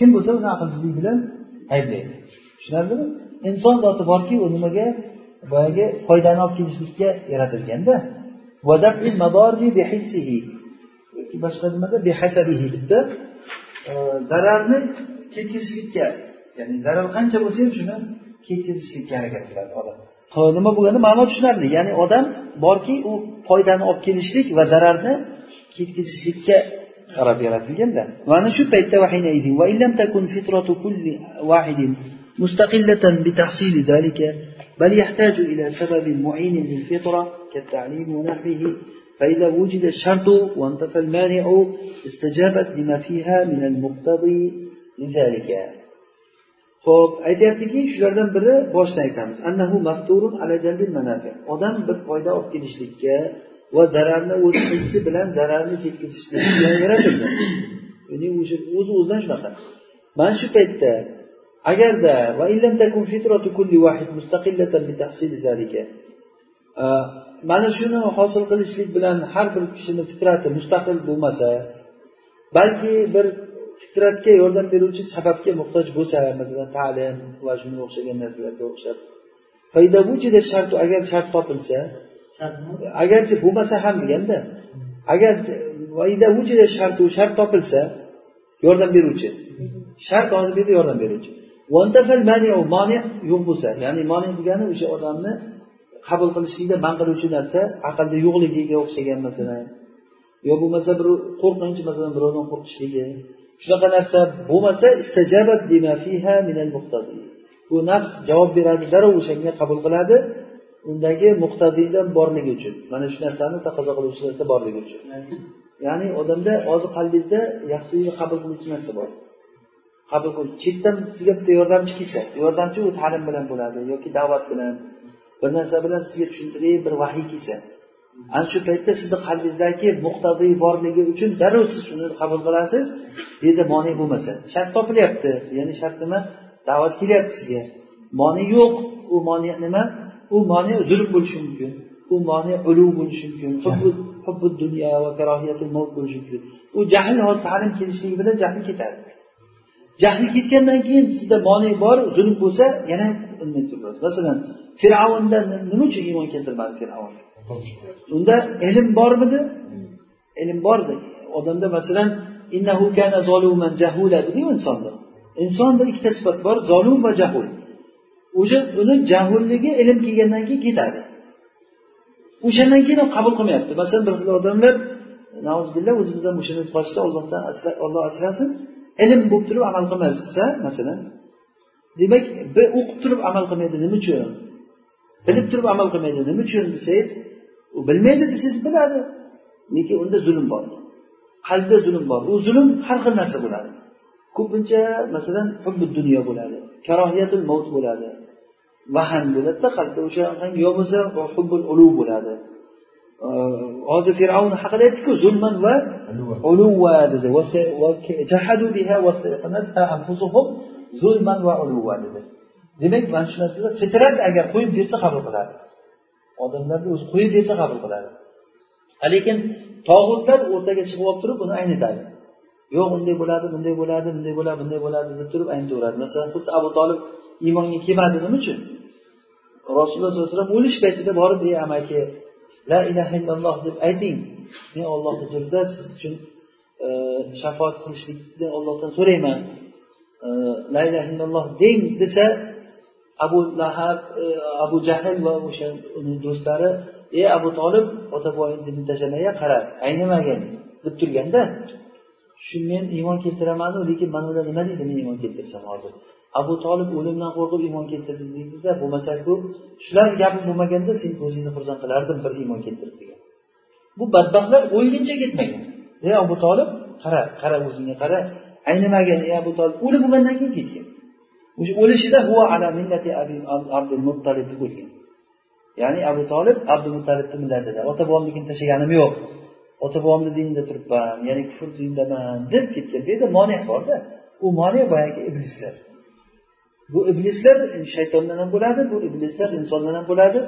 kim bo'lsa uni aqlsizlik bilan ayblaydi. Tushunarlimi inson zoti borki u nimaga? Boyagi foydani olib kelishlikka yaratilganda boshqa nimada? Behasabihi debdi zararni ketkazishlikka ya'ni zarar qancha bo'lsa ham shuni ketkazishlikka harakat qiladi odam. Nima bo'lganda ma'no tushunarli. Ya'ni odam borki u foydani olib kelishlik va zararni ketkazishlikka qarab yaratilganda mana shu paytda مستقلة بتحصيل ذلك بل يحتاج إلى سبب معين للفطرة كالتعليم ونحوه فإذا وجد الشرط وانتفى المانع استجابت لما فيها من المقتضي لذلك ho'p aytyaptiki shulardan biri boshdan aytamiz annahu mafturun ala jalbil manafi odam bir foyda olib kelishlikka va zararni o'z hisi bilan zararni ketkazishlikka yaratildi. Ya'ni o'sha o'zi o'zidan shunaqa mana shu paytda agarda mana shuni hosil qilishlik bilan har bir kishini fitrati mustaqil bo'lmasa balki bir fitratga yordam beruvchi sababga muhtoj bo'lsa masalan ta'lim va shunga o'xshagan narsalarga o'xshab agar shart topilsa agarchi bo'lmasa ham deganda agar shart topilsa yordam beruvchi. Shart hozir bu yerda yordam beruvchi. Yo'q bo'lsa ya'ni moni degani o'sha odamni qabul qilishlikda man qiluvchi narsa aqlda yo'qligiga o'xshagan masalan. Yo bo'lmasa bir qo'rqinch masalan birovdan qo'rqishligi. Shunaqa narsa bo'lmasa bu nafs javob beradi darrov o'shanga qabul qiladi. Undagi muhtaziydan borligi uchun mana shu narsani taqozo qiluvchi narsa borligi uchun. Ya'ni odamda hozir qalbingizda yaxshilikni qabul qiluvchi narsa bor. Qabul qil chetdan sizga bitta yordamchi kelsa yordamchi u ta'lim bilan bo'ladi yoki da'vat bilan bir narsa bilan sizga tushuntirib bir vahiy kelsa. Ana shu paytda sizni qalbingizdagi muqtadiy borligi uchun darrov siz shuni qabul qilasiz bu yerda bo'lmasa. Shart topilyapti ya'ni shart nima da'vat kelyapti sizga. Moni yo'q u moni nima? U mone zulm bo'lishi mumkin. U mone ulug' bo'lishi mumkin. Hubbu dunyo va karohiyatul mavt bo'lishi mumkin. U jahl hozir ta'lim kelishligi bilan jahl ketadi jahli ketgandan keyin sizda mone bor zulm bo'lsa yana unday turasiz masalan fir'avnda nima uchun iymon keltirmadi fir'avn? Unda ilm bormidi? Ilm bordi. Odamda masalan innahu kana zoluman jahula dediku insonda. Insonda ikkita sifat bor zolum va jahul o'sha uni jahulligi ilm kelgandan keyin ketadi. O'shandan keyin qabul qilmayapti. Masalan bir xil odamlar o'zimizdan o'shani qolishsa ollohdan olloh asrasin ilm bo'lib turib amal qilmasa masalan demak o'qib turib amal qilmaydi nima uchun? Bilib turib amal qilmaydi nima uchun desangiz u bilmaydi desangiz biladi. Lekin unda zulm bor. Qalbda zulm bor. U zulm har xil narsa bo'ladi. Ko'pincha masalan hubbi dunyo bo'ladi. Karohiyatul mavt bo'ladi. Vahan bo'ladida qalbda o'sha yo bo'lmasa hubbul ulug' bo'ladi. Hozir fir'avn haqida aytdiku zulman va uluva dedi zulman va uluva dedi. Demak mana shu narsalar fitrat agar qo'yib bersa qabul qiladi. Odamlarni o'zi qo'yib bersa qabul qiladi. Lekin tog'utlar o'rtaga chiqib olib turib buni aynitadi yo'q unday bo'ladi bunday bo'ladi bunday bo'ladi bunday bo'ladi deb turib aynitaveradi masalan xuddi abu tolib iymonga kelmadi nima uchun? Rasululloh sollallohu alayhi vasallam o'lish paytida borib ey amaki la ilaha illalloh deb ayting. Men olloh huzurida siz uchun e, shafoat qilishlikni ollohdan so'rayman. E, la ilaha illalloh deng desa abu lahab e, abu jahl va o'sha uni do'stlari ey abu tolib ota boyni dinni tashlamaya qara aynimagin deb turganda shu men iymon keltiramanu lekin mana ular nima deydi men iymon keltirsam hozir? Abu tolib o'limdan qo'rqib iymon keltirdi deydida bo'lmasaku shularni shular gapi bo'lmaganda sen o'zingni xursand qilardim bir iymon keltirib degan. Bu badbaxtlar o'lguncha ketmagan ey abu tolib qara qara o'zingga qara. Aynimagan ey abu tolib o'lib bo'lgandan keyin ketgan? O'sha o'lishida ala abdul muttalib deb o'lgan ya'ni abu tolib abdul muttalibni millatida ota bobomligini tashlaganim yo'q? Ota bobomni dinida turibman ya'ni kufr dindaman deb ketgan. Bu yerda mone borda u mone boyagi iblislar. Bu iblislar shaytondan ham bo'ladi bu iblislar insondan ham bo'ladi.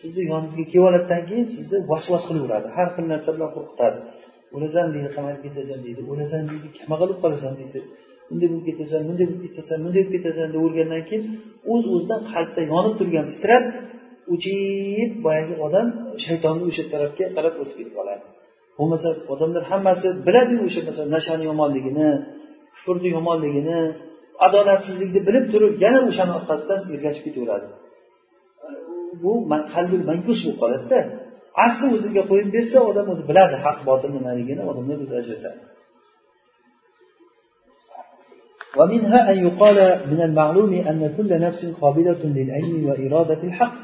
Sizni yoningizga kelib oladidan keyin sizni vasvas qilaveradi. Har xil narsa bilan qo'rqitadi. O'lasan deydi qamalib ketasan deydi. O'lasan deydi kambag'al qolasan deydi. Bunday bo'lib ketasan bunday bo'lib ketasan bunday bo'lib ketasan deb o'lgandan keyin o'z o'zidan qalbda yonib turgan fitrat o'chib boyagi odam shaytonni o'sha tarafga qarab o'tib ketib qoladi. bo'lmasa odamlar hammasi biladiyu o'sha masalan nashani yomonligini kufrni yomonligini adolatsizlikni bilib turib yana o'shani orqasidan ergashib ketaveradi bu qalbi mankush bo'lib qoladida asli o'ziga qo'yib bersa odam o'zi biladi haq botil nimaligini odamlar o'zi ajratadi ومنها أن يقال من المعلوم أن كل نفس قابلة للعلم وإرادة الحق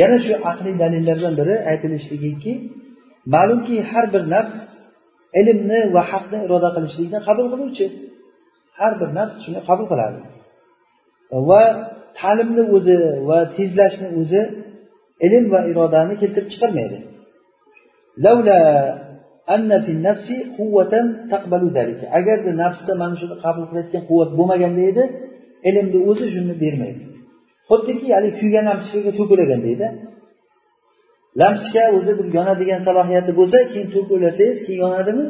yana shu aqliy dalillardan biri aytilishligiki ma'lumki har bir nafs ilmni va haqni iroda qilishlikni qabul qiluvchi har bir nafs shuni qabul qiladi. Va ta'limni o'zi va tezlashni o'zi ilm va irodani keltirib chiqarmaydi. Agarda nafsda mana shuni qabul qilayotgan quvvat bo'lmaganda edi ilmni o'zi shuni bermaydi. Xuddiki haligi kuygan lampochkaga to'kilagandayda lampochka o'zi bir yonadigan salohiyati bo'lsa keyin to'kilasangiz keyin yonadimi?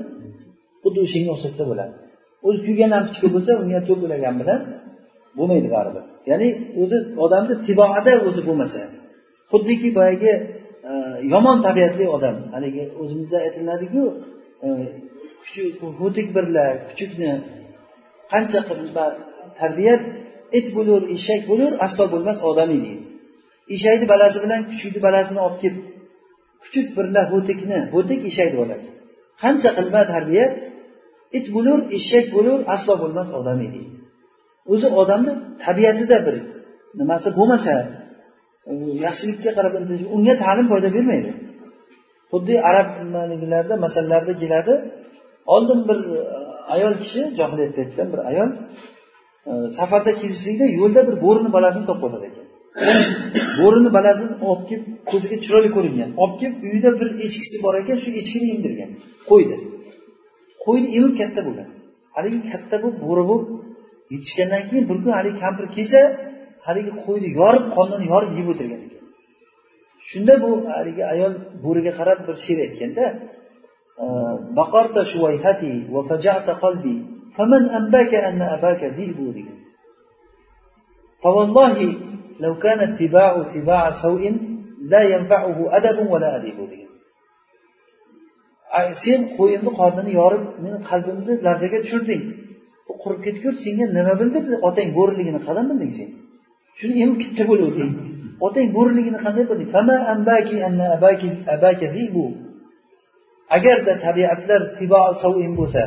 Xuddi o'shanga o'xshatsa bo'ladi. O'zi kuygan lampochka bo'lsa unga to'kilagan bilan bo'lmaydi baribir. Ya'ni o'zi odamni tiboada o'zi bo'lmasa xuddiki boyagi e, yomon tabiatli odam. Haligi o'zimizda aytiladiku e, ho'tik birlar kuchukni qancha tarbiyat it bo'lur eshak bo'lur aslo bo'lmas odamiy deydi eshakni balasi bilan kuchukni balasini olib kelib kuchuk birla ho'tikni ho'tik eshakni bolasi qancha qilma tarbiya it bo'lur eshak bo'lur aslo bo'lmas odamiy deydi o'zi odamni tabiatida bir nimasi bo'lmasa yaxshilikka qarab intilish unga ta'lim foyda bermaydi. Xuddi arab nimaliglarda masalalarda keladi oldin bir e, ayol kishi johiliyat paytida bir ayol e, safarda kelishlikda yo'lda bir bo'rini balasini topib oladi. bo'rini balasini olib kelib ko'ziga chiroyli ko'ringan olib kelib uyida bir echkisi bor ekan shu echkini emdirgan qo'ydi qo'yni emib katta bo'lgan haligi katta bo'lib bo'ri bo'lib yetishgandan keyin bir kun haligi kampir kelsa haligi qo'yni yorib qonini yorib yeb o'tirgan ekan shunda bu haligi ayol bo'riga qarab bir she'r aytganda baqarta shuvayhati va fajata qalbi faman ambaka anna abaka dibu degan فوالله لو كان اتباع اتباع سوء لا ينفعه أدب ولا أديب degan sen qo'yimni qornini yorib meni qalbimni larzaga tushirding u qurib ketgur senga nima bildirdi otang bo'riligini qanday bilding sen shuni emib katta bo'laverding otang bo'riligini qanday bilding agarda tabiatlar savin bo'lsa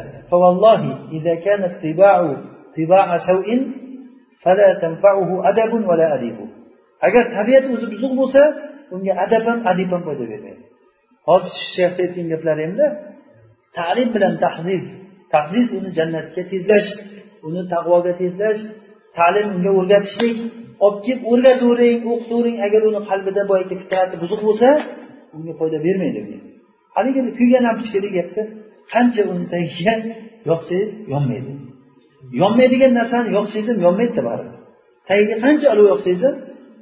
agar tabiat o'zi buzuq bo'lsa unga adab ham adib ham foyda bermaydi. Hozir shayxni aytgan gaplarimda ta'lim bilan tahziz tahziz uni jannatga tezlash uni taqvoga tezlash ta'lim unga o'rgatishlik olib kelib o'rgatavering o'qitavering agar uni qalbida boyagi fitrati buzuq bo'lsa unga foyda bermaydi haligi kuygan lampochkadek gapda. Qancha uni tagiga yoqsangiz yonmaydi. Yonmaydigan narsani yoqsangiz ham yonmaydida baribir tagiga qancha olov yoqsangiz ham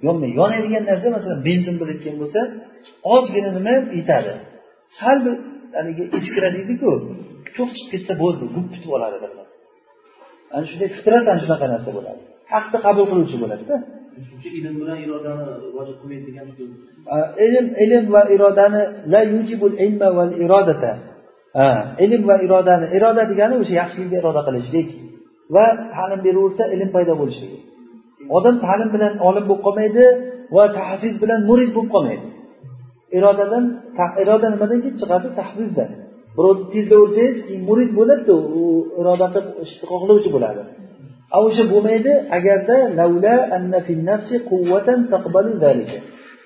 yonmaydi. Yonadigan narsa masalan benzin bilayotgan bo'lsa ozgina nima yetadi? Sal bir haligi eskira deydiku cho'q chiqib ketsa bo'ldi gup bitib oladi birdan ana shunday fitrat ana shunaqa narsa bo'ladi. Haqni qabul qiluvchi bo'ladida. Ilm bilan irodani rivojat qilmaydi degan ilm ilm va irodani la yujibul ilma val irodata. Ilm va irodani iroda degani o'sha yaxshilikka iroda qilishlik va ta'lim beraversa ilm paydo bo'lishligi odam ta'lim bilan olim bo'lib qolmaydi va tahsiz bilan murid bo'lib qolmaydi. Irodadan iroda nimadan kelib chiqadi tahsizdan birovni tezlaversangiz keyin murid bo'ladida u iroda qilib ishni xohlovchi bo'ladi. A o'sha bo'lmaydi agarda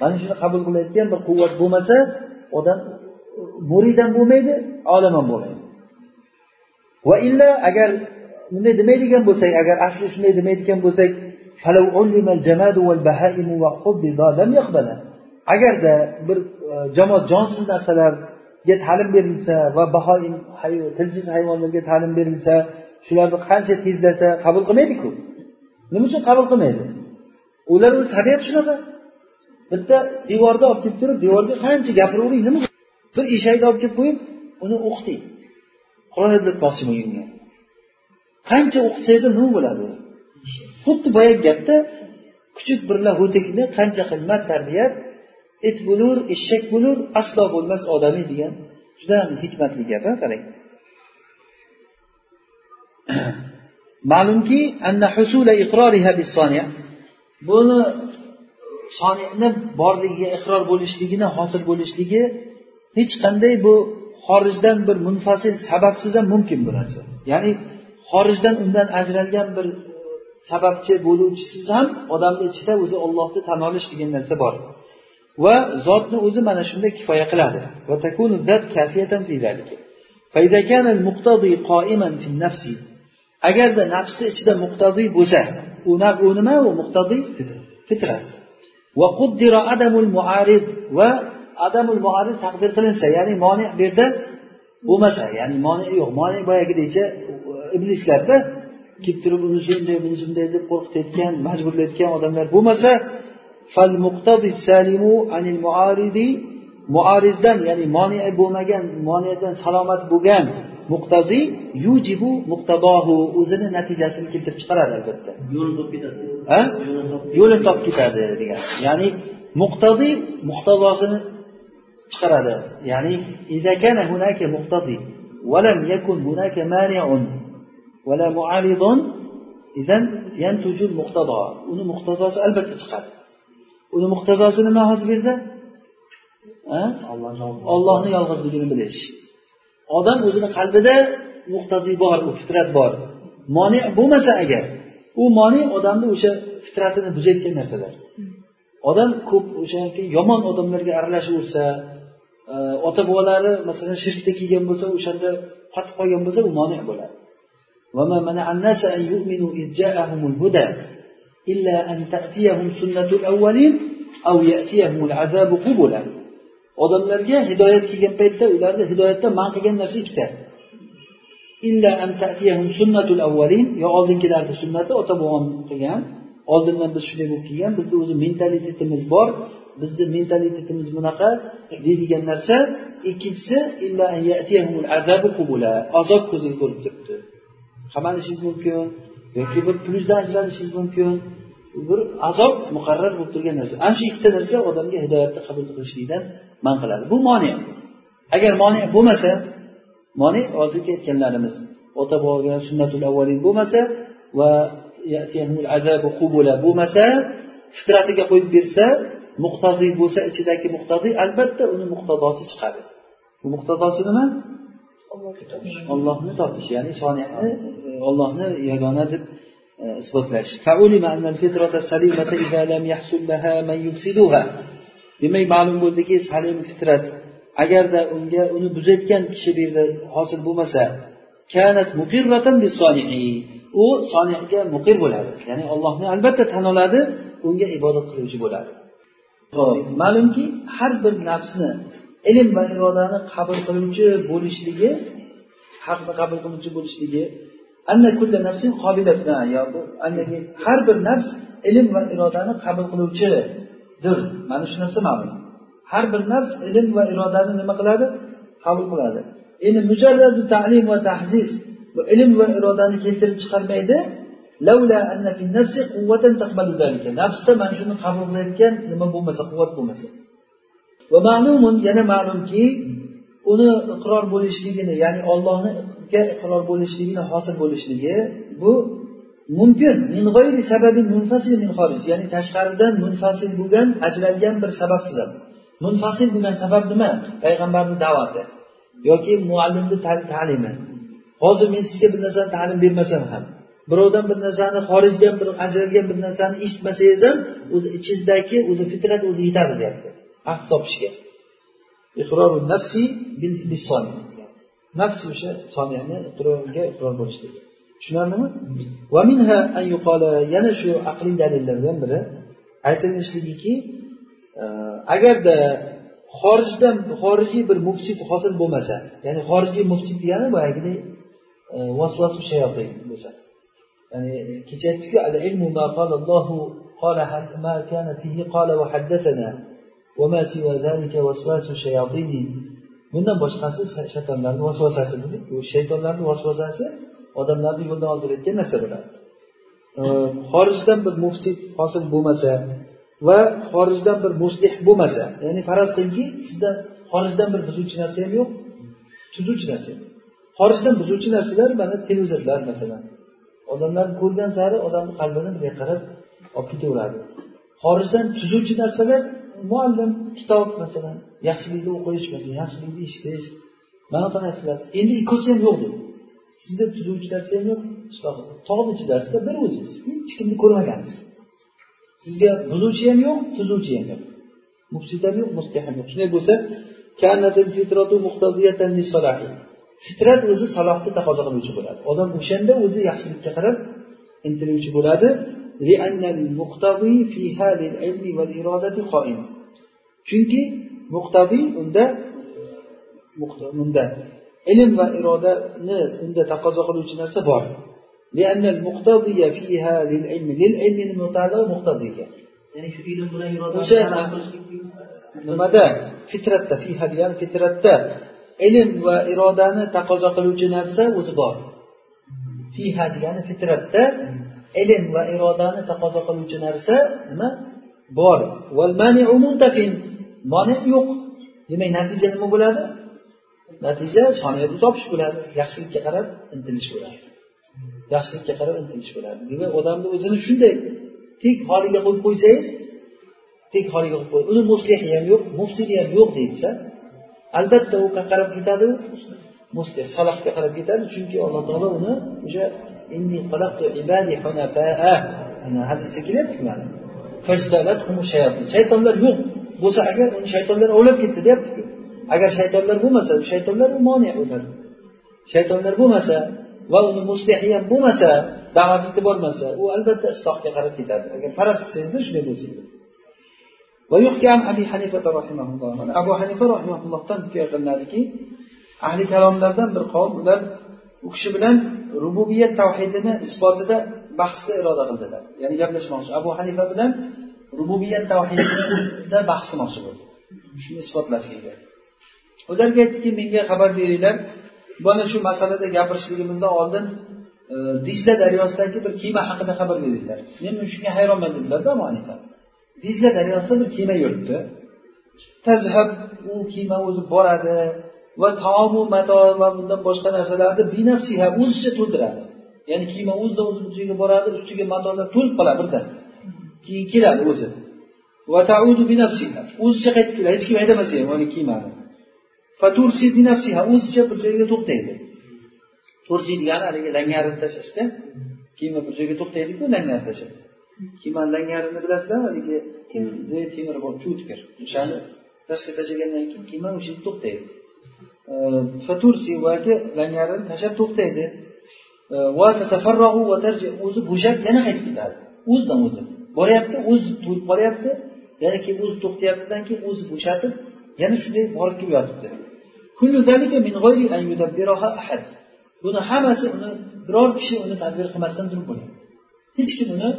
mana shuni qabul qilayotgan bir quvvat bo'lmasa odam murid ham bo'lmaydi olim ham bo'lmaydi. Va illa agar bunday demaydigan bo'lsak agar asli shunday demaydigan bo'lsak agarda bir e, jamoat jonsiz narsalarga ta'lim berilsa va bahoim tilsiz hayvonlarga ta'lim berilsa shularni qancha tezlasa qabul qilmaydiku? Nima uchun qabul qilmaydi? Ular o'zi tabiati shunaqa. Bitta devorni olib kelib turib devorga qancha gapiravering nima bir eshakni olib kelib qo'yib uni o'qiting. Qur'on izlatmoqchiman unga qancha o'qisangiz ham nima bo'ladi? Xuddi boyagi gapda kuchuk birla ho'tikni qancha qimmat tarbiyat it bo'lur eshak bo'lur aslo bo'lmas odamiy degan juda hikmatli gap qarang. Ma'lumki buni soniyni borligiga iqror bo'lishligini hosil bo'lishligi hech qanday bu xorijdan bir munfasil sababsiz ham mumkin bu narsa ya'ni xorijdan undan ajralgan bir sababchi bo'luvchisiz ham odamni ichida o'zi ollohni tan olish degan narsa bor. Va zotni o'zi mana shunda kifoya qiladi. Agarda nafsni ichida muqtadiy bo'lsa u nima? U muqtadiy fitrat. Va adamul muarid taqdir qilinsa ya'ni moni bu yerda bo'lmasa ya'ni moni yo'q moni boyagidekcha iblislarda kelib turib unisi unday bunisi bunday deb qo'rqitayotgan majburlayotgan odamlar bo'lmasa muarizdan ya'ni moni bo'lmagan moniyadan salomat bo'lgan muqtaziy yujibu muqtadohu o'zini natijasini keltirib chiqaradi albatta. Yo'lini topib ketadi. Yo'lini topib ketadi degan. Ya'ni muqtadiy muqtazosini chiqaradi. Ya'ni ولا معارض إذا ينتج المقتضى uni muqtazosi albatta chiqadi uni muqtazosi nima hozir bu yerda ollohni yolg'izligini bilish odam o'zini qalbida muqtaziy bor u fitrat bor moni bo'lmasa agar u moni odamni o'sha fitratini buzayotgan narsalar odam ko'p o'shaniki yomon odamlarga aralashaversa e, ota bobolari masalan shirkda kelgan bo'lsa o'shanda qotib qolgan bo'lsa u moni bo'ladi إلا أن تأتيهم سنة الأولين أو يأتيهم العذاب قبلا odamlarga hidoyat kelgan paytda ularni hidoyatdan man qilgan narsa ikkita illa an ta'tiyahum sunnatul avvalin yo oldingilarni sunnati ota bobom qilgan oldindan biz shunday bo'lib kelgan bizni o'zi mentalitetimiz bor bizni mentalitetimiz bunaqa deydigan narsa ikkinchisi azob ko'ziga ko'rib turibdi Qamalishingiz mumkin yoki bir plyusdan ajralishingiz mumkin bir azob muqarrar bo'lib turgan narsa. Ana shu ikkita narsa odamga hidoyatni qabul qilishlikdan man qiladi. Bu moni. Agar moni bo'lmasa moni hozirgi aytganlarimiz ota boboga sunnatul avvalin bo'lmasa va bo'lmasa fitratiga qo'yib bersa muqtaziy bo'lsa ichidagi muqtadiy albatta uni muqtadosi chiqadi. Bu muqtadosi nima ollohni topish. Ya'ni soniyani ollohni yagona deb e, isbotlash demak ma'lum bo'ldiki salim fitrat agarda unga uni buzayotgan kishi bu yerda hosil bo'lmasa kanat u soniyga muqir bo'ladi. Ya'ni ollohni albatta tan oladi unga ibodat qiluvchi bo'ladi. Ma'lumki har bir nafsni ilm va irodani qabul qiluvchi bo'lishligi haqni qabul qiluvchi bo'lishligi har bir nafs ilm va irodani qabul qiluvchidir. Mana shu narsa ma'lum. Har bir nafs ilm va irodani nima qiladi? Qabul qiladi. Endi mujarradu ta'lim va tahziz bu ilm va irodani keltirib chiqarmaydi. Nafsda mana shuni qabul qilayotgan nima bo'lmasa quvvat bo'lmasa. Va ma'lumun yana ma'lumki uni iqror bo'lishligini ya'ni ollohga iqror bo'lishligini hosil bo'lishligi bu mumkin. Min g'ayri sababi munfasil min xorij ya'ni tashqaridan munfasil bo'lgan ajralgan bir sababsiz ham munfasil bo'lgan sabab nima? Payg'ambarni da'vati yoki muallimni ta'limi. Hozir men sizga bir narsani ta'lim bermasam ham birovdan bir narsani xorijdan bir ajralgan bir narsani eshitmasangiz ham o'zi ichingizdagi o'zi fitrat o'zi yetadi deyapti. Haq topishga. Nafsi nafs o'sha soniyani iqrorga iqror bo'lishlik tushunarlimi? Yana shu aqliy dalillardan biri aytilishligiki e, agarda xorijdan xorijiy bir mufsid hosil bo'lmasa ya'ni xorijiy mufsid degani boyagidek e, vasvasu shayotin bo'lsa. Ya'ni e, kecha aytdikku bundan boshqasi shaytonlarni vasvasasi dedik u shaytonlarni vasvasasi odamlarni yo'ldan ozdirayotgan narsa bo'ladi. Xorijdan bir mufsid hosil bo'lmasa va xorijdan bir muslih bo'lmasa ya'ni faraz qilingki sizda xorijdan bir buzuvchi narsa ham yo'q tuzuvchi narsa xorijdan buzuvchi narsalar mana televizorlar masalan. Odamlar ko'rgan sari odamni qalbini bunday qarab olib ketaveradi. Xorijdan tuzuvchi narsalar muallim kitob masalan yaxshilikni o'qish masalan yaxshilikni eshitish. Mana bunaqa narsalar. Endi ikkovsi ham yo'q dedi. Sizda tuzuvchi narsa ham yo'q. Tog'ni ichidasizda bir o'zingiz hech kimni ko'rmagansiz sizga buzuvchi ham yo'q tuzuvchi ham yo'q. Mufsid ham yo'q muslih ham yo'q. Shunday bo'lsa fitrat o'zi salohni taqozo qiluvchi bo'ladi. Odam o'shanda o'zi yaxshilikka qarab intiluvchi bo'ladi. Chunki muqtadiy unda unda ilm va irodani unda taqozo qiluvchi narsa bor. ya'ni shu ilm bilan qilishlik nimada fitratda fiha degani fitratda ilm va irodani taqozo qiluvchi narsa o'zi bor fiha degani fitratda ilm va irodani taqozo qiluvchi narsa nima? Bor. Moni yo'q. Demak natija nima bo'ladi? Natija soniyatni topish bo'ladi. Yaxshilikka qarab intilish bo'ladi. Yaxshilikka qarab intilish bo'ladi. Demak odamni o'zini shunday tek holiga qo'yib qo'ysangiz tek holiga qo'yib qo'y uni muslihi ham yo'q mufsidi ham yo'q deyilsa albatta u qayerga qarab ketadi. Muslih salohga qarab ketadi. Chunki alloh taolo uni o'sha hadisda kelyapti mana shaytonlar yo'q. Bo'lsa agar uni shaytonlar ovlab ketdi deyaptiku agar shaytonlar bo'lmasa shaytonlar u moni ular shaytonlar bo'lmasa va uni muslihi ham bo'lmasa da'vatlikda bormasa u albatta islohga qarab ketadi. Agar faraz qilsangiz shunday bo'lsangiz abu hanifa rahimaullohdan hikoya qilinadiki ahli kalomlardan bir qavm ular u kishi bilan rububiyat tavhidini isbotida bahsni iroda qildilar. Ya'ni gaplashmoqchi. Abu hanifa bilan rububiyat tavhidida bahs qilmoqchi bo'ldi. Shuni isbotlashga ularga aytdiki menga xabar beringlar. Mana shu masalada gapirishligimizdan oldin e, dizla daryosidagi bir kema haqida xabar beringlar. Men shunga hayronman dedilarda abu hanifa. Dizla daryosida bir kema yuribdi. Tazhab u kema o'zi boradi. Va taomu mato va bundan boshqa narsalarni binafsiha o'zicha to'ldiradi. Ya'ni kiyima o'zidan o'zi joyga boradi ustiga matolar to'lib qoladi birdan. Keyin keladi o'zi. Va taudu binafsiha o'zicha qaytib keladi hech kim haydamasa ham uni kiymani. Fatursi binafsiha o'zicha bir joyga to'xtaydi. Tursi degani haligi langarini tashlashda kiyima bir joyga to'xtaydiku langarni tashlab kiymani langarini bilasizlar haligi temir bor cho'tkir. O'shani tashqi tashlagandan keyin kiyma o'sha yerda to'xtaydi fatursi vagi langarini tashlab to'xtaydi o'zi bo'shab yana qaytib ketadi. O'zidan o'zi. Boryapti o'zi to'lib qolyapti yana keyin o'zi to'xtayaptidan keyin o'zi bo'shatib yana shunday borib kelib yotibdi. Buni hammasi uni biror kishi uni tadbir qilmasdan turib bo'lyapti hech kim uni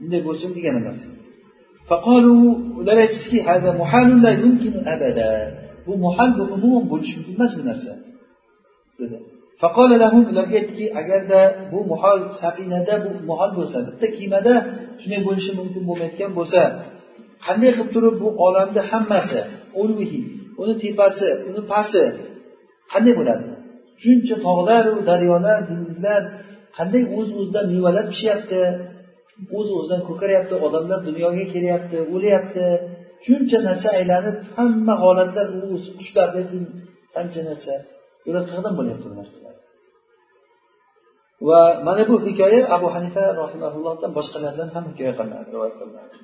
bunday bo'lsin degan emas. Ular aytishdiki bu muhal bu umuman bo'lishi mumkin emas bu narsa dedi. Faqola lahum ularga aytdiki agarda bu muhol safinada bu muhol bo'lsa bitta kemada shunday bo'lishi mumkin bo'lmayotgan bo'lsa qanday qilib turib bu olamni hammasi uni tepasi uni pasti qanday bo'ladi? Shuncha tog'laru daryolar dengizlar qanday o'z o'zidan mevalar pishyapti o'z o'zidan ko'karyapti odamlar dunyoga kelyapti o'lyapti shuncha narsa aylanib hamma holatlar qushlar qancha narsa ular qayerdan bo'lyapti bu narsalar. Va mana bu hikoya abu hanifa rahimaullohdan boshqalardan ham hikoya qilinadi rivoyat qilinadi.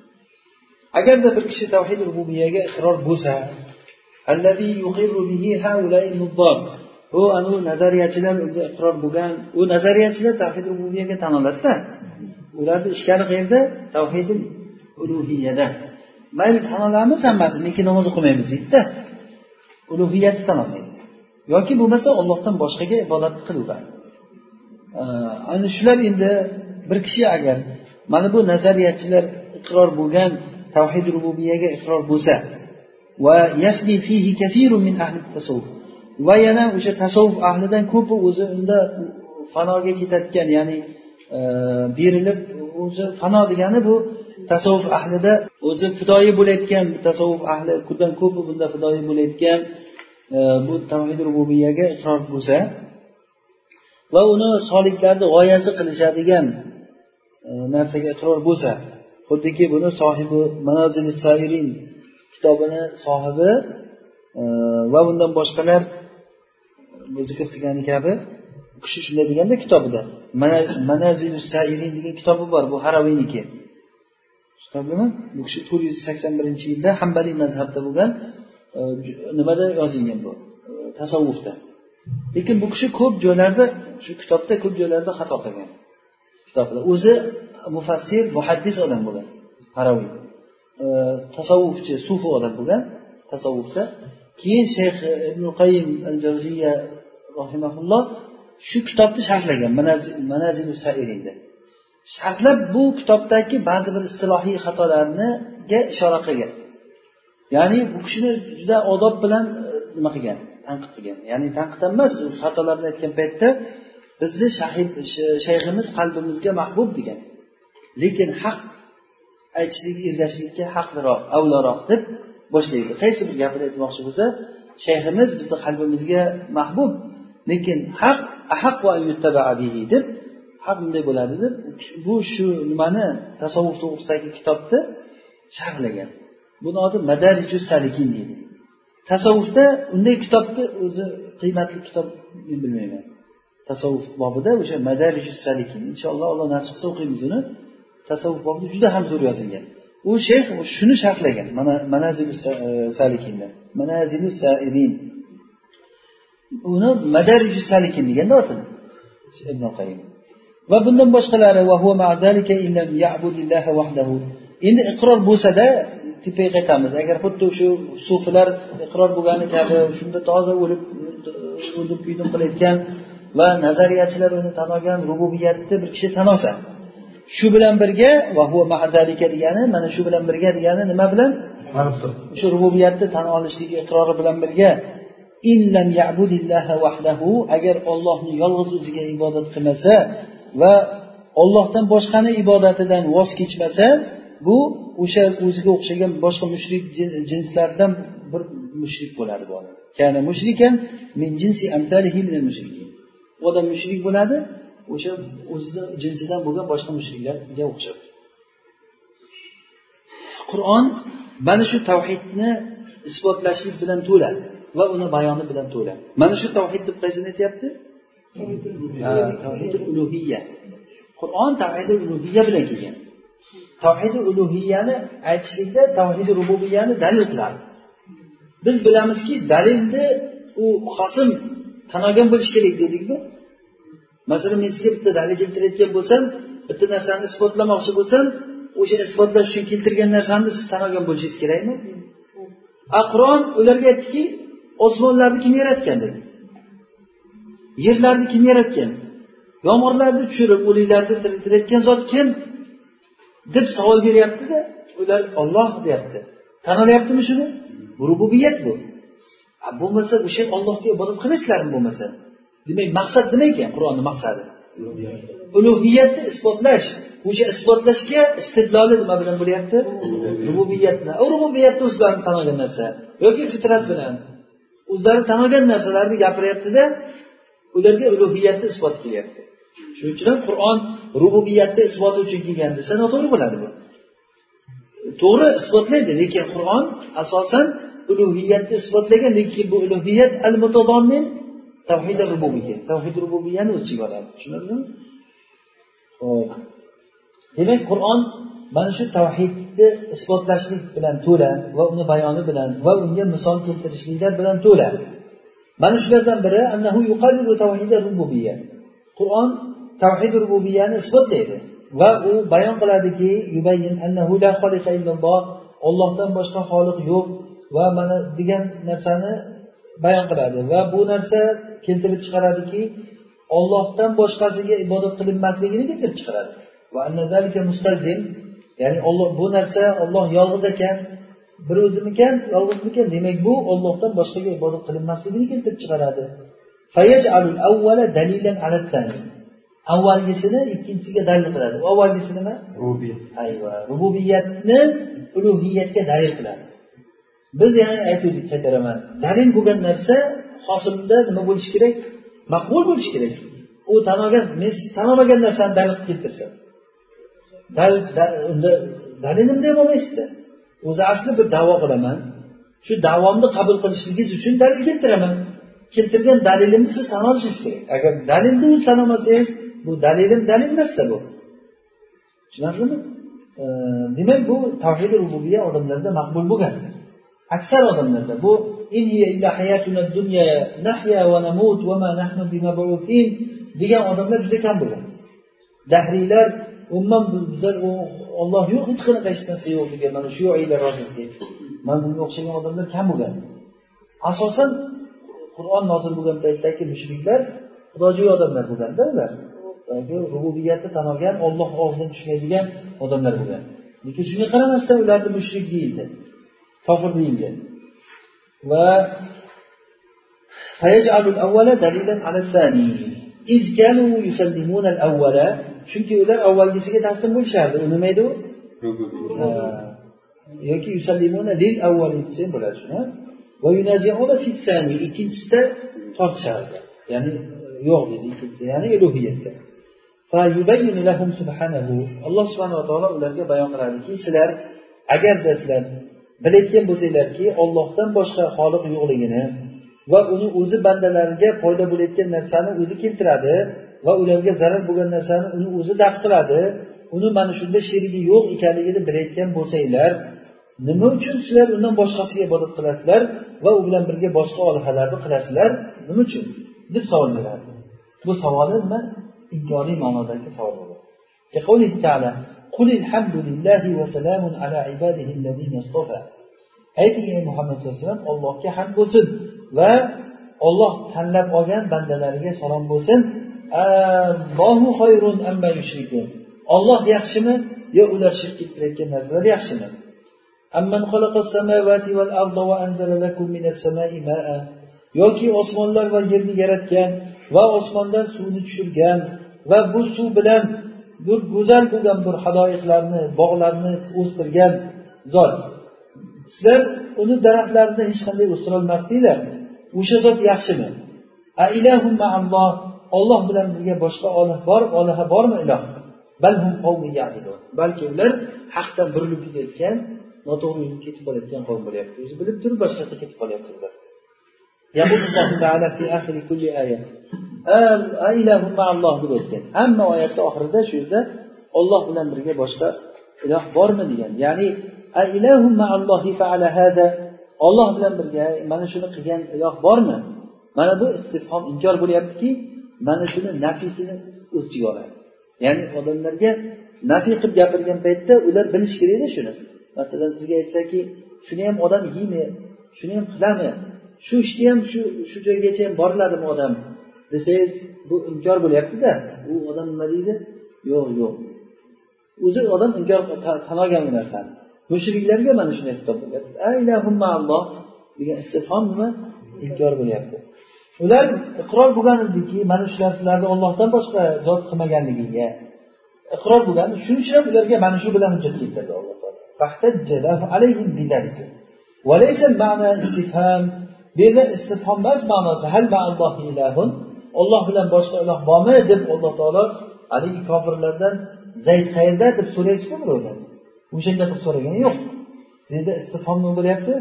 Agarda bir kishi tavhid rububiyaga iqror bo'lsa bu anavi nazariyachilar iqror bo'lgan u nazariyachilar tavhid rububiyaga tan oladida ularni ishkari qayerda? Tavhidi ulug'iyada mayli tan hammasi lekin namoz o'qimaymiz deydida ulug'iyatni tan olmaydi yoki bo'lmasa ollohdan boshqaga ibodat qilaveradi ana shular endi bir kishi agar mana bu nazariyachilar iqror bo'lgan tavhid rububiyaga iqror bo'lsa va yafni fihi kafirun min ahli tasavvuf va yana o'sha tasavvuf ahlidan ko'pi o'zi unda fanoga ketadigan ya'ni berilib o'zi fano degani bu tasavvuf ahlida o'zi fidoyi bo'layotgan tasavvuf ahli bundan ko'pi bunda fidoyi bo'layotgan e, bu tavhid rububiyaga iqror bo'lsa va uni soliklarni g'oyasi qilishadigan e, narsaga iqror bo'lsa xuddiki buni sohibi manozil sairin kitobini sohibi e, va bundan boshqalar zikr qilgani kabi u kishi shunday deganda kitobida manazil sairin degan kitobi bor bu haraviyniki kitobimi bu kishi to'rt yuz sakson birinchi yilda hambaliy mazhabda bo'lgan e, nimada yozilgan bu? E, tasavvufda. Lekin bu kishi ko'p joylarda shu kitobda ko'p joylarda xato qilgan. Kitobda. O'zi mufassir muhaddis odam bo'lgan haraviy. E, tasavvufchi sufi odam bo'lgan tasavvufda. Keyin shayx ibn qayim al javziya rahimaulloh shu kitobni sharhlagan manazil sairinda sharhlab bu kitobdagi ba'zi bir istilohiy xatolarniga ishora qilgan. Ya'ni bu kishini juda odob bilan e, nima qilgan? Tanqid qilgan. Ya'ni tanqid emas xatolarni aytgan paytda bizni shayximiz qalbimizga mahbub degan. Lekin haq aytishlik ergashishlikka haqliroq avloroq deb boshlaydi. Qaysi bir gapini aytmoqchi bo'lsa shayximiz bizni qalbimizga mahbub lekin haq ahaq va deb ha bunday bo'ladi deb bu shu nimani tasavvuf to'g'risidagi kitobni sharhlagan. Buni oti madariju salikin deydi. Tasavvufda unday kitobni o'zi qiymatli kitob men bilmayman. Tasavvuf bobida o'sha madariju salikin inshaalloh alloh nasib qilsa o'qiymiz uni. Tasavvuf bobida juda ham zo'r yozilgan. U shayx shuni sharhlagan mana manazilu e, salikinda. Manazilu sairin. Uni madariju salikin deganda otini ibn qayim va bundan boshqalari endi iqror bo'lsada tepaga qaytamiz. Agar xuddi shu sufilar iqror bo'lgani kabi shunda toza o'lib o'lib kuydim qilayotgan va nazariyachilar uni tan olgan rububiyatni bir kishi tan olsa shu bilan birga degani mana shu bilan birga degani nima bilan? Shu rububiyatni tan olishligi iqrori bilan birga agar ollohni yolg'iz o'ziga ibodat qilmasa va ollohdan boshqani ibodatidan voz kechmasa bu o'sha o'ziga o'xshagan boshqa mushrik jinslardan bir mushrik bo'ladi bu odam. Kana mushrikan min jinsi amsalihi mushrikin. U odam mushrik bo'ladi o'sha o'zini jinsidan bo'lgan boshqa mushriklarga o'xshab. Qur'on mana shu tavhidni isbotlashlik bilan to'la va uni bayoni bilan to'la mana shu tavhid deb qaysini aytyapti tavhidi ulug'iyya qur'on tavhidi ulug'iyya bilan kelgan. Tavhidi ulug'iyani aytishlikda tavhidi rububiyani dalil qiladi. Biz bilamizki dalilni u hosim tan olgan bo'lishi kerak deydikmi masalan men sizga bitta dalil keltirayotgan bo'lsam bitta narsani isbotlamoqchi bo'lsam o'sha isbotlash uchun keltirgan narsani siz tan olgan bo'lishingiz kerakmi? A qur'on ularga aytdiki osmonlarni kim yaratgan dedi yerlarni kim yaratgan yomg'irlarni tushirib o'liklarni tiriltirayotgan zot kim? deb savol beryaptida ular olloh deyapti. Tan olyaptimi shuni? Bu rububiyat bu. Bo'lmasa o'sha ollohga ibodat qilmaysizlarmi bo'lmasa? Demak maqsad nima ekan qur'onni maqsadi? Ulug'iyatni isbotlash. O'sha isbotlashga istidloli nima bilan bo'lyapti? Rububiyatni. U rububiyatni o'zlarini tan olgan narsa yoki fitrat bilan. O'zlari tan olgan narsalarni gapiryaptida ularga ulug'iyatni isbot qilyapti. Shuning uchun ham qur'on rububiyatni isboti uchun kelgan desa noto'g'ri bo'ladi bu. To'g'ri isbotlaydi lekin qur'on asosan ulug'iyatni isbotlagan lekin bu ulug'iyat al mutadommin tavhid rububiyya tavhid rububiyani o'z ichiga oladi. Tushunarlimi? Ho'p demak qur'on mana shu tavhidni isbotlashlik bilan to'la va uni bayoni bilan va unga misol keltirishliklar bilan to'la. Mana shulardan biri annahu rububiyya. Qur'on tavhid rububiyani isbotlaydi. Va u bayon qiladiki ollohdan boshqa xoliq yo'q va mana degan narsani bayon qiladi. Va bu narsa keltirib chiqaradiki ollohdan boshqasiga ibodat qilinmasligini keltirib chiqaradi. Ya'ni olloh bu narsa olloh yolg'iz ekan bir o'zimikan yolg'izmikan demak bu ollohdan boshqaga ibodat qilinmasligini keltirib chiqaradi. Avvalgisini ikkinchisiga dalil qiladi. U avvalgisi nima? Ayva. Rububiyatni ulug'iyatga dalil qiladi. Biz yana aytuvdik qaytaraman. Dalil bo'lgan narsa hosilda nima bo'lishi kerak? Maqbul bo'lishi kerak. U tan olgan men siz tan olmagan narsani dalil qilib keltirsa. Unda dalilimni ham olmaysizda o'zi asli bir davo qilaman. Shu davomni qabul qilishligingiz uchun dalil keltiraman. Keltirgan dalilimni siz tan olishingiz kerak. Agar dalilni o'zi tan olmasangiz bu dalilim dalil emasda bu. Tushunarlimi demak bu tavhidi rububiya odamlarda maqbul bo'lgan. Aksar odamlarda bu degan odamlar juda kam bo'lgan. Dahriylar umuman bizlar olloh yo'q hech qanaqa hech narsa yo'qligi mana shu oylar mana bunga o'xshagan odamlar kam bo'lgan. Asosan qur'on nozil bo'lgan paytdagi mushriklar xudojo'y odamlar bo'lganda ular rububiyatni tan olgan olloh og'zidan tushmaydigan odamlar bo'lgan. Lekin shunga qaramasdan ularni mushrik deyildi kofir deyilgan va chunki ular avvalgisiga taslim bo'lishardi. U nima edi u yoki lil avvali desam bo'ladi shuni ikkinchisida tortishardi. Ya'ni yo'q deydi ikkinchisida ya'ni ulug'iyatda alloh subhanava taolo ularga bayon qiladiki sizlar agarda sizlar bilayotgan bo'lsanglarki ollohdan boshqa xoliq yo'qligini va uni o'zi bandalariga foyda bo'layotgan narsani o'zi keltiradi va ularga zarar bo'lgan narsani uni o'zi daf qiladi. Uni mana shunda sherigi yo'q ekanligini bilayotgan bo'lsanglar nima uchun sizlar undan boshqasiga ibodat qilasizlar va u bilan birga boshqa olihalarni qilasizlar? Nima uchun? Deb savol beradi. Bu savoli nima? Inkoriy ma'nodagi savol bo'ladi. Ayting ey muhammad sallallohu alayhi vasallam allohga hamd bo'lsin va olloh tanlab olgan bandalariga salom bo'lsin. Olloh yaxshimi yo ular shirk keltirayotgan narsalar yaxshimi? Yoki osmonlar va yerni yaratgan va osmondan suvni tushirgan va bu suv bilan bir go'zal bo'lgan bir haloyiqlarni bog'larni o'stirgan zot. Sizlar uni daraxtlarini hech qanday o'stirolmasdinglar. O'sha zot yaxshimi? Olloh bilan birga boshqa olih bor oliha bormi iloh? Balki ular haqdan burilib ketayotgan noto'g'ri yo'lga ketib qolayotgan qavm bo'lyapti. O'zi bilib turib boshqa yoqqa ketib qolyapti. Ular deb o'tgan. Hamma oyatni oxirida shu yerda olloh bilan birga boshqa iloh bormi degan. Ya'ni olloh bilan birga mana shuni qilgan iloh bormi? Mana bu istifhom inkor bo'lyaptiki mana shuni nafisini o'z ichiga oladi. Ya'ni odamlarga nafiy qilib gapirgan paytda ular bilishi kerakda shuni. Masalan sizga aytsaki shuni ham odam yeymi shuni ham qiladimi shu ishni ham shu shu joygacha ham boriladimi odam? Desangiz bu inkor bo'lyaptida. U odam nima deydi? Yo'q yo'q. O'zi odam inkor tan olgan bu narsani mushriklarga mana shunday xitob bo'lyapti degan istifhom nima? Inkor bo'lyapti. Ular iqror bo'lgan ediki mana shular sizlarni ollohdan boshqa zot qilmaganligiga iqror bo'lgan shuning uchun ham ularga mana shu bilan hujjat keltirdi alloh taolo. Bu yerda istifhom emas ma'nosi. Hal ilahun? Olloh bilan boshqa iloh bormi? deb alloh taolo haligi kofirlardan zayd qayerda? deb so'raysizku birovdan o'shanda qilib so'ragani yo'q. Bu yerda istifhom nima bo'lyapti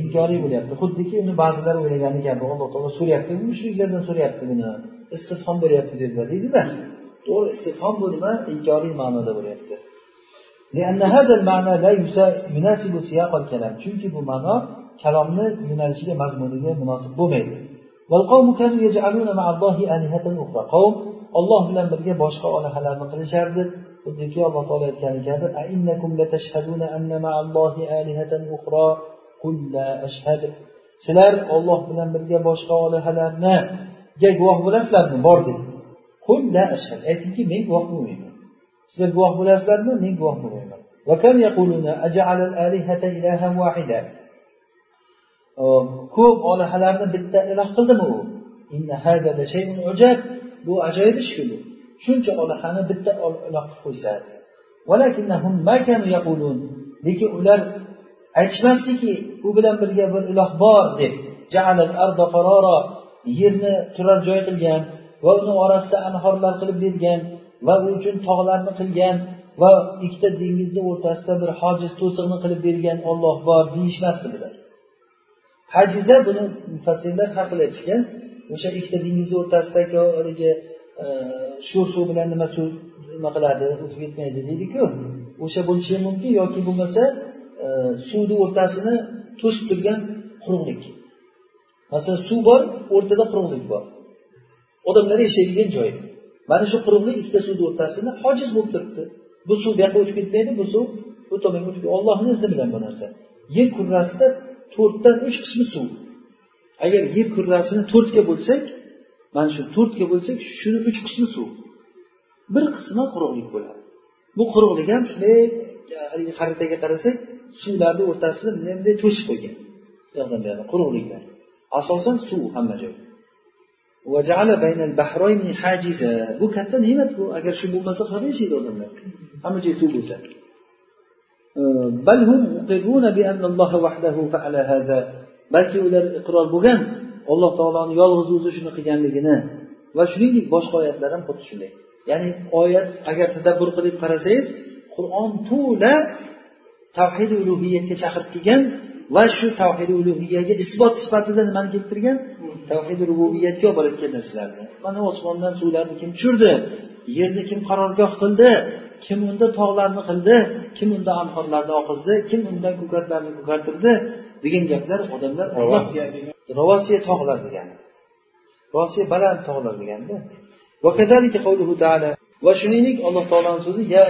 inkoriy bo'lyapti. Xuddiki uni ba'zilar o'ylagani kabi alloh taolo so'rayapti mushriklardan so'rayapti buni istifhom bo'lyapti dedilar. Deydida to'g'ri istifhom bu nima inkoriy ma'noda bo'lyapti. Chunki bu ma'no kalomni yo'nalishiga mazmuniga munosib bo'lmaydi. Qavm olloh bilan birga boshqa olahalarni qilishardi. Xuddiki alloh taolo aytgani kabi sizlar olloh bilan birga boshqa olihalarniga guvoh bo'lasizlarmi? Bor dedi. Aytingki men guvoh bo'lmayman. Sizlar guvoh bo'lasizlarmi? Men guvoh bo'lmayman. Ehm, ko'p olihalarni bitta iloh qildimi u? Bu ajoyib ishku bu. Shuncha olihani bitta iloh qilib qo'ysa. Lekin ular aytishmasdiki u bilan birga bir iloh bor deb yerni turar joy qilgan va uni orasida anhorlar qilib bergan va u uchun tog'larni qilgan va ikkita dengizni o'rtasida bir hojiz to'siqni qilib bergan olloh bor deyishmasdi bular hajiza buni mufassirlar haqida aytishgan. O'sha ikkita dengizni o'rtasidagi haligi e, sho'r suv bilan nima suv nima qiladi o'tib ketmaydi deydiku. O'sha bo'lishi mumkin yoki bo'lmasa E, suvni o'rtasini to'sib turgan quruqlik. Masalan suv bor o'rtada quruqlik bor. Odamlar yashaydigan joy. Mana shu quruqlik ikkita suvni o'rtasini hojiz bo'lib turibdi. Bu suv bu yoqqa o'tib ketmaydi bu suv bu tomonga o'tib ollohni izni bilan bu narsa. Yer kurrasida to'rtdan uch qismi suv. Agar yer kurrasini to'rtga bo'lsak mana shu to'rtga bo'lsak shuni uch qismi suv. Bir qismi quruqlik bo'ladi. Bu quruqlik ham shunday haligi xaritaga qarasak suvlarni o'rtasida bunday to'sib qo'ygan. Bu yoqdan bu yoqdan quruqliklar. Asosan suv hamma joy. Bu katta ne'mat bu. Agar shu bo'lmasa qayerda yashaydi odamlar? Hamma joy suv bo'lsa. Balki ular iqror bo'lgan alloh taoloni yolg'iz o'zi shuni qilganligini va shuningdek boshqa oyatlar ham xuddi shunday. Ya'ni oyat agar tadabbur qilib qarasangiz qur'on to'la tavhid ulug'iyatga chaqirib kelgan va shu tavhid ulug'iyaga isbot sifatida nimani keltirgan tavhid rububiyatga olib borayotgan narsalarni. Mana osmondan suvlarni kim tushirdi? Yerni kim qarorgoh qildi? Kim unda tog'larni qildi? Kim unda anhorlarni oqizdi? Kim undan ko'katlarni ko'kartirdi? degan gaplar odamlar ravosiya tog'lar degani. Rosiya baland tog'lar deganda va shuningdek alloh taoloni so'zi ya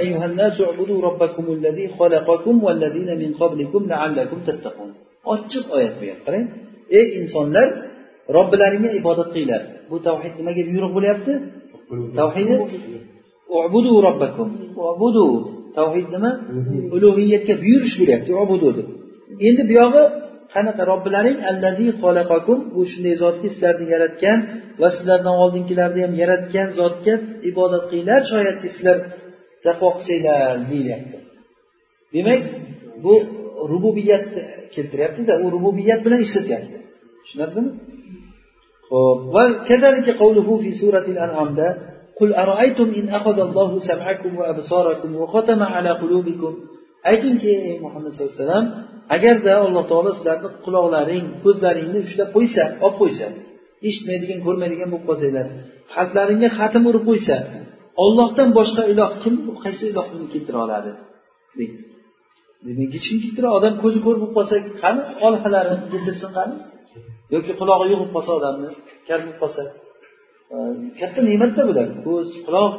ochiq oyat bu qarang. Ey insonlar robbilaringga ibodat qilinglar. Bu tavhid nimaga buyruq bo'lyapti? Tavhidi ubudu robbakum ubudu tavhid nima? Ulug'iyatga buyurish bo'lyapti. Ubudu deb. Endi buyog'i qanaqa robbilaring allazi xalaqakum bu shunday zotki sizlarni yaratgan va sizlardan oldingilarni ham yaratgan zotga ibodat qilinglar shoyatki sizlar taqvo qilsanglar deyilyapti demak bu rububiyatni keltiryaptida u rububiyat bilan eslatyapti tushunarlimi ho'p va kazalika qawluhu fi suratil an'amda قل أرأيتم إن أخذ الله سمعكم وأبصاركم وختم على قلوبكم aytingki ey muhammad sallallohu alayhi vasallam agarda alloh taolo sizlarni quloqlaring ko'zlaringni ushlab qo'ysa olib qo'ysa eshitmaydigan ko'rmaydigan bo'lib qolsanglar qalblaringga xatm urib qo'ysa ollohdan boshqa iloh kim qaysi iloh buni keltira oladi? Demak hech kim keltira odam ko'zi ko'r bo'lib qolsa qani olhalari bildirsin qani? Yoki qulog'i yo'q bo'lib qolsa odamni kar bo'lib qolsa. Katta ne'matda bular ko'z quloq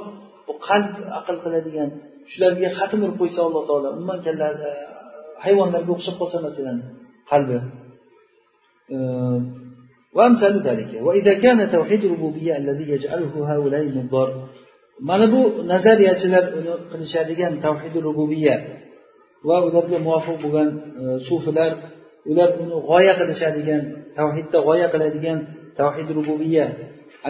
bu qalb aql qiladigan shularga xatm urib qo'ysa alloh taolo umuman hayvonlarga o'xshab qolsa masalan qalbi وأمثال ذلك وإذا كان توحيد الربوبية الذي يجعله هؤلاء النظار mana bu nazariyachilar uni qilishadigan tavhidi rububiya va ularga muvofiq bo'lgan e, sufilar ular uni g'oya qilishadigan tavhidda g'oya qiladigan tavhid rububiya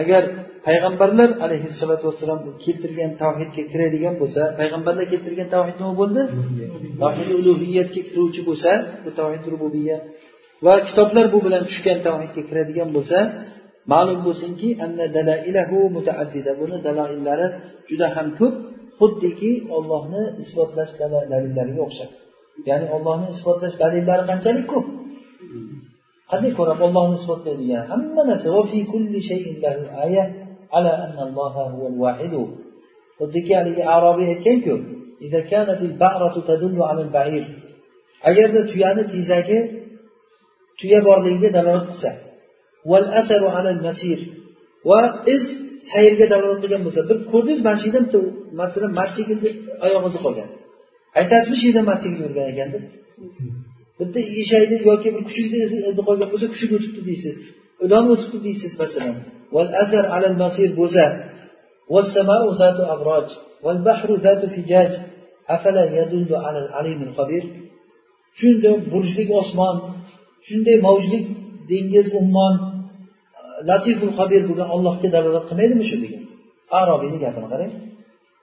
agar payg'ambarlar alayhissalotu vassalom keltirgan tavhidga kiradigan bo'lsa payg'ambarlar keltirgan tavhid nima bo'ldi? Tavhid ulug'iyatga kiruvchi bo'lsa bu tavhid rububiya va kitoblar bu bilan tushgan tavhidga kiradigan bo'lsa ma'lum bo'lsinki buni daloillari juda ham ko'p xuddiki ollohni isbotlash dalillariga o'xshab. Ya'ni ollohni isbotlash dalillari qanchalik ko'p qanday ko'rib ollohni isbotlaydigan hamma narsa. Xuddiki haligi arobiy aytganku agarda tuyani tezagi tuya borligiga dalolat qilsa va iz sayrga dalolat qilgan bo'lsa bir ko'rdingiz mana shu yerda bitta masalan mototsiklni oyog'i izi qolgan. Aytasizmi shu yerda mototsikl yurgan ekan deb? bitta eshakni yoki bir kuchukni izi qolgan bo'lsa kuchuk o'tibdi deysiz ilon o'tibdi deysiz masalan والأثر على المصير بوزة والسماء ذات أبراج والبحر ذات فجاج أفلا يدل على العليم الخبير shunday burjlik osmon shunday mavjlik dengiz ummon latiful xabir bo'lgan ollohga dalolat qilmaydimi shu degan arobiyni gapini qarang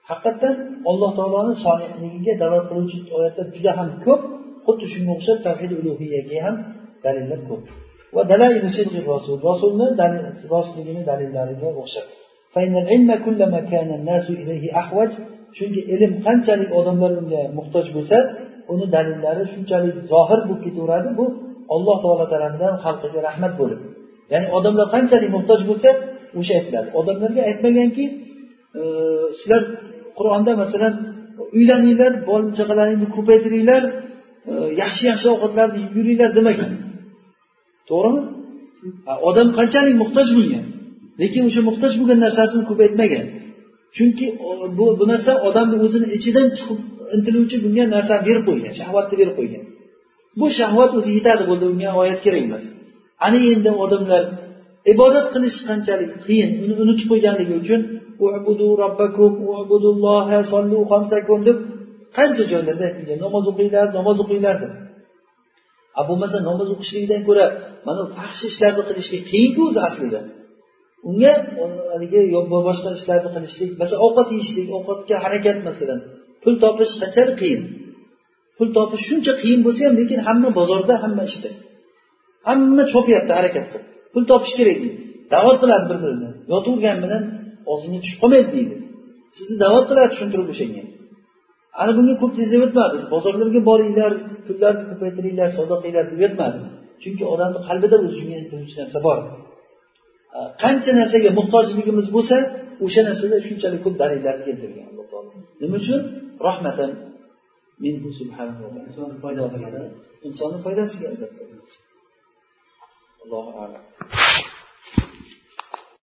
haqiqatdan alloh taoloni solihligiga dalolat qiluvchi oyatlar juda ham ko'p Xuddi shunga o'xshab tavhid ulug'iyaga ham dalillar ko'p. Va dalail rasul rasulni rostligini dalillariga o'xshab. Chunki ilm qanchalik odamlar unga muhtoj bo'lsa uni dalillari shunchalik zohir bo'lib ketaveradi bu alloh taolo tarafidan xalqiga rahmat bo'lib. Ya'ni odamlar qanchalik muhtoj bo'lsa o'sha aytiladi. Odamlarga aytmaganki e, sizlar qur'onda masalan uylaninglar bola chaqalaringni ko'paytiringlar yaxshi yaxshi ovqatlarni yeb yuringlar demagan to'g'rimi? Odam qanchalik muhtoj bunga lekin o'sha muhtoj bo'lgan narsasini ko'paytmagan. Chunki bu bu narsa odamni o'zini ichidan chiqib intiluvchi bunga narsani berib qo'ygan shahvatni berib qo'ygan. Bu shahvat o'zi yetadi bo'ldi unga oyat kerak emas. Ana endi odamlar ibodat qilish qanchalik qiyin uni unutib qo'yganligi uchun deb qancha joylarda aytilgan namoz o'qinglar namoz o'qinglar deb. A bo'lmasa namoz o'qishlikdan ko'ra mana yaxshi ishlarni qilishlik qiyinku o'zi aslida. Unga haligi boshqa ishlarni qilishlik masalan ovqat yeyishlik ovqatga harakat masalan pul topish qanchalik qiyin? Pul topish shuncha qiyin bo'lsa ham lekin hamma bozorda hamma ishda. Hamma chopyapti harakat qilib pul topish kerak deydi. Da'vat qiladi bir birini yotavergan bilan og'zingga tushib qolmaydi deydi. Sizni da'vat qiladi tushuntirib o'shanga. Ana bunga ko'p tez deb bozorlarga boringlar pullarni ko'paytiringlar savdo qilinglar deb aytmadi chunki odamni qalbida o'zi shunga intiluvchi narsa bor. Qancha narsaga muhtojligimiz bo'lsa o'sha narsada shunchalik ko'p dalillarni keltirgan alloh taolo. Nima uchun? Rahmatan insonni foydasiga albatta. Allohu alam.